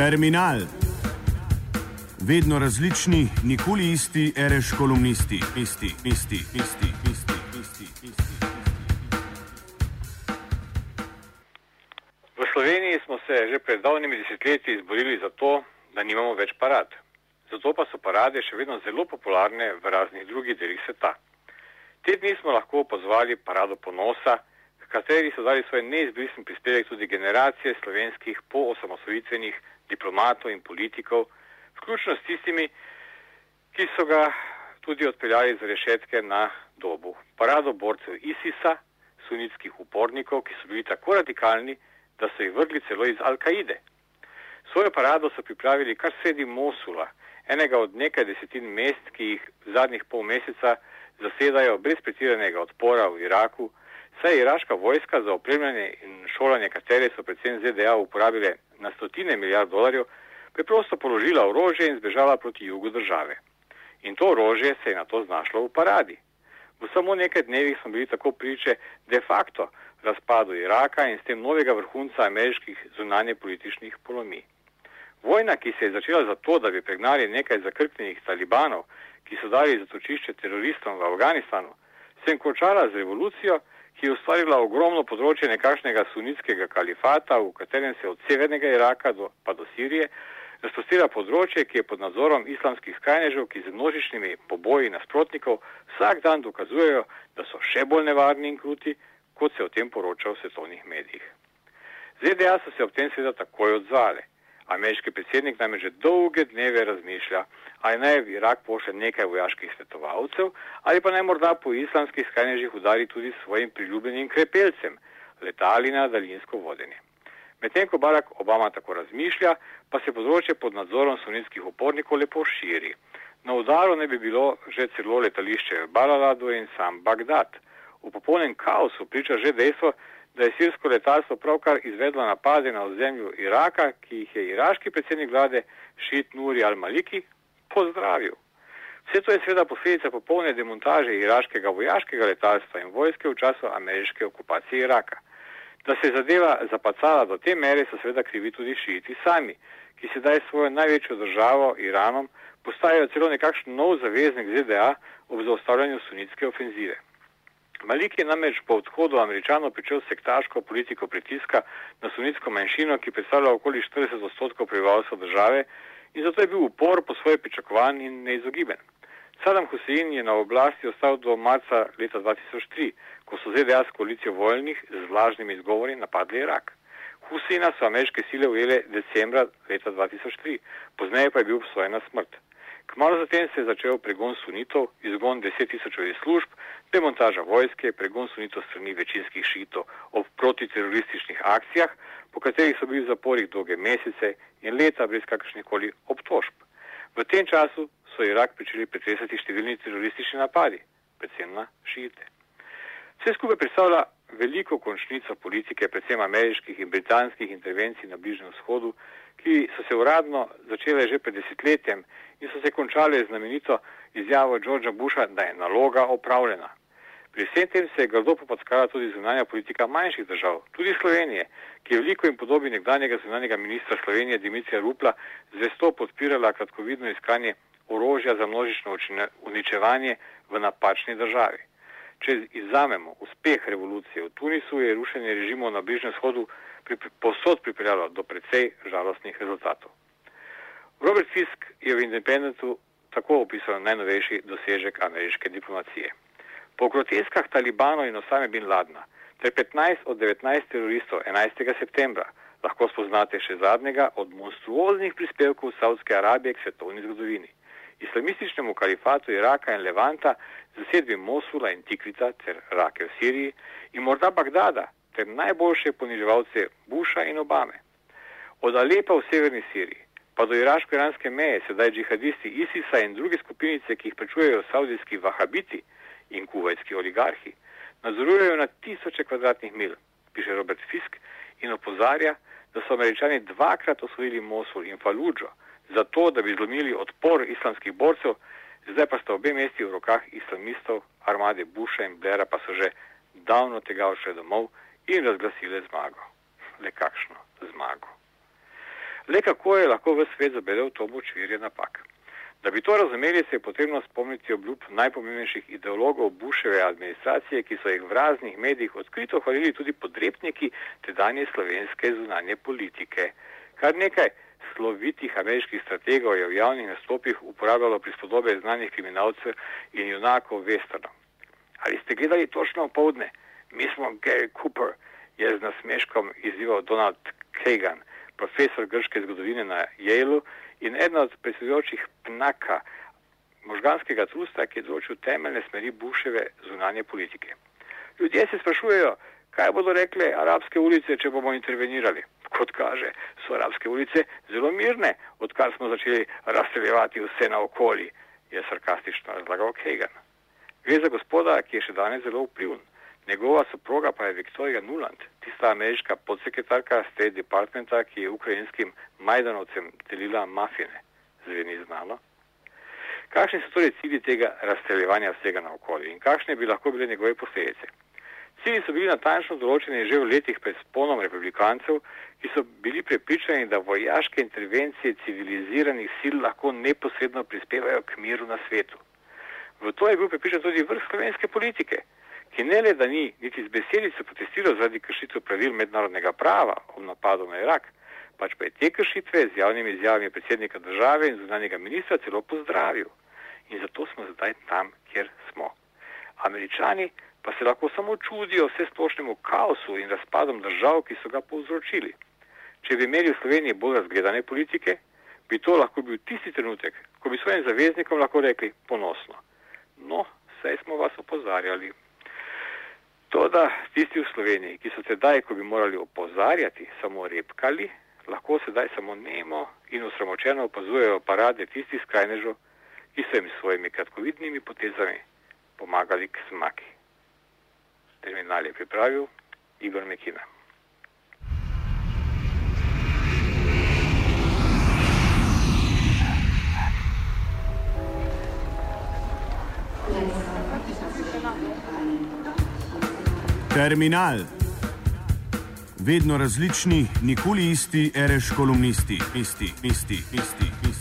Terminal. Vedno različni, nikoli isti, reš kolumnisti, isti, isti, isti, isti, isti, isti. V Sloveniji smo se že pred davnimi desetletji izborili za to, da nimamo več parad. Zato pa so parade še vedno zelo popularne v raznih drugih delih sveta. Te dni smo lahko pozvali parado ponosa, v kateri so dali svoj neizbrisen prispevek tudi generacije slovenskih poosamosvojitvenih diplomatov in politikov, vključno s tistimi, ki so ga tudi odpeljali za rešetke na dobu. Parado borcev ISIS-a, sunitskih upornikov, ki so bili tako radikalni, da so jih vrgli celo iz Al-Kaide. Svojo parado so pripravili kar sredi Mosula, enega od nekaj desetin mest, ki jih zadnjih pol meseca zasedajo brez pretiranega odpora v Iraku, saj je iraška vojska za opremljanje in šolanje, katere so predvsem ZDA uporabile na stotine milijard dolarjev, preprosto položila orožje in zbežala proti jugu države. In to orožje se je na to znašlo v paradi. V samo nekaj dnevih smo bili tako priče de facto razpadu Iraka in s tem novega vrhunca ameriških zunanje političnih polomij. Vojna, ki se je začela zato, da bi pregnali nekaj zakrknjenih talibanov, ki so dali zatočišče teroristom v Afganistanu, se je končala z revolucijo, ki je ustvarila ogromno področje nekakšnega sunitskega kalifata, v katerem se od severnega Iraka do, pa do Sirije razprostira področje, ki je pod nadzorom islamskih skrajnežev, ki z množičnimi poboji nasprotnikov vsak dan dokazujejo, da so še bolj nevarni in kruti, kot se o tem poroča v svetovnih medijih. ZDA so se ob tem seveda takoj odzvale. Ameriški predsednik namreč že dolge dneve razmišlja, ali naj v Irak pošlje nekaj vojaških svetovalcev, ali pa naj morda po islamskih skrajnežih udari tudi svojim priljubljenim krepelcem, letali na daljinsko vodenje. Medtem ko Barack Obama tako razmišlja, pa se področje pod nadzorom sunitskih upornikov lepo širi. Na udaru ne bi bilo že celo letališče v Balaladu in sam Bagdad. V popolnem kaosu priča že dejstvo, da je sirsko letalstvo pravkar izvedlo napade na ozemlju Iraka, ki jih je iraški predsednik vlade Šit Nuri al-Maliki pozdravil. Vse to je seveda posledica popolne demontaže iraškega vojaškega letalstva in vojske v času ameriške okupacije Iraka. Da se je zadeva zapacala do te mere, so seveda krivi tudi šiti sami, ki sedaj svojo največjo državo, Iranom, postajajo celo nekakšen nov zaveznik ZDA ob zaustavljanju sunitske ofenzive. Malik je namreč po odhodu američanov pričel sektaško politiko pritiska na sunitsko manjšino, ki predstavlja okoli 40 odstotkov prebivalstva države in zato je bil upor po svoje pričakovan in neizogiben. Saddam Hussein je na oblasti ostal do marca leta 2003, ko so ZDA s koalicijo voljnih z lažnimi izgovori napadli Irak. Husseina so ameriške sile ujele decembra leta 2003, pozneje pa je bil obsojen na smrt. Kmalo zatem se je začel pregon sunitov, izgon deset tisočev iz služb, demontaža vojske, pregon sunitov strani večinskih šitov ob protiterorističnih akcijah, po katerih so bili v zaporih dolge mesece in leta brez kakršnih koli obtožb. V tem času so Irak pričeli pretresati številni teroristični napadi, predvsem na šite. Vse skupaj predstavlja veliko končnico politike, predvsem ameriških in britanskih intervencij na Bližnjem vzhodu, ki so se uradno začele že pred desetletjem in so se končale z znamenito izjavo Georgea Busha, da je naloga opravljena. Pri vsem tem se je grdo popodskala tudi zunanja politika manjših držav, tudi Slovenije, ki je veliko in podobi nekdanjega zunanjega ministra Slovenije Dimitrija Rupla zvesto podpirala kratkovidno iskanje orožja za množično uničevanje v napačni državi. Če izamemo uspeh revolucije v Tunisu, je rušenje režimov na Bližnjem shodu posod pripeljalo do precej žalostnih rezultatov. Robert Fisk je v Independentu tako opisal najnovejši dosežek ameriške diplomacije. Po groteskah talibanov in osame bin Ladna ter 15 od 19 teroristov 11. septembra lahko spoznate še zadnjega od monstruoznih prispevkov Saudske Arabije k svetovni zgodovini. Islamističnemu kalifatu Iraka in Levanta, zasedbi Mosula in Tikvita ter Rake v Siriji in morda Bagdada ter najboljše poniževalce Busha in Obame. Od Alepa v severni Siriji pa do iraško-iranske meje sedaj džihadisti ISIS-a in druge skupinice, ki jih prečujejo saudijski vahabiti in kuvajski oligarhi, nadzorujejo na tisoče kvadratnih mil, piše Robert Fisk in opozarja, da so američani dvakrat osvojili Mosul in Faludžo, zato da bi zlomili odpor islamskih borcev, zdaj pa sta obe mesti v rokah islamistov, armade Busha in Blera pa so že davno tega odšle domov in razglasile zmago. Le kakšno zmago. Le kako je lahko v svet zabelev to močvirje napak? Da bi to razumeli, se je potrebno spomniti obljub najpomembnejših ideologov Buševe administracije, ki so jih v raznih medijih odkrito hvalili tudi podrepniki tedanje slovenske zunanje politike. Kar nekaj slovitih ameriških strategov je v javnih nastopih uporabljalo prispodobe znanih kriminalcev in junakov Westernov. Ali ste gledali točno v povdne? Mi smo Gary Cooper, je z nasmeškom izzival Donald Kagan, profesor grške zgodovine na Yale in eden od predsedujočih PNAK-a, možganskega trusta, ki je določil temeljne smeri Buševe zunanje politike. Ljudje se sprašujejo, kaj bodo rekle arabske ulice, če bomo intervenirali. Kot kaže, so arabske ulice zelo mirne, odkar smo začeli razseljevati vse naokoli, je sarkastično razlagal Kagan. Gre za gospoda, ki je še danes zelo vpliven. Njegova soproga pa je Viktorija Nuland, tista ameriška podsekretarka State Departmenta, ki je ukrajinskim Majdanovcem delila mafine. Zveni znano. Kakšni so torej cilji tega razstreljevanja vsega naokoli in kakšne bi lahko bile njegove posledice? Cilji so bili natančno določeni že v letih pred sponom republikancev, ki so bili prepričani, da vojaške intervencije civiliziranih sil lahko neposredno prispevajo k miru na svetu. V to je bil prepričan tudi vrh slovenske politike ki ne le, da ni niti z besedico protestiral zaradi kršitev pravil mednarodnega prava ob napadu na Irak, pač pa je te kršitve z javnimi izjavami predsednika države in zunanjega ministra celo pozdravil. In zato smo zdaj tam, kjer smo. Američani pa se lahko samo čudijo vse splošnemu kaosu in razpadom držav, ki so ga povzročili. Če bi imeli v Sloveniji bolj razgledane politike, bi to lahko bil tisti trenutek, ko bi svojim zaveznikom lahko rekli ponosno. No, saj smo vas opozarjali. To, da tisti v Sloveniji, ki so sedaj, ko bi morali opozarjati, samo repkali, lahko sedaj samo nemo in osramočeno opazujejo parade tistih skrajnežov, ki so jim s svojimi kratkovidnimi potezami pomagali k smaki. Terminal je pripravil Igor Mekina. Terminal. Vedno različni, nikoli isti, reš kolumnisti, isti, isti, isti, isti.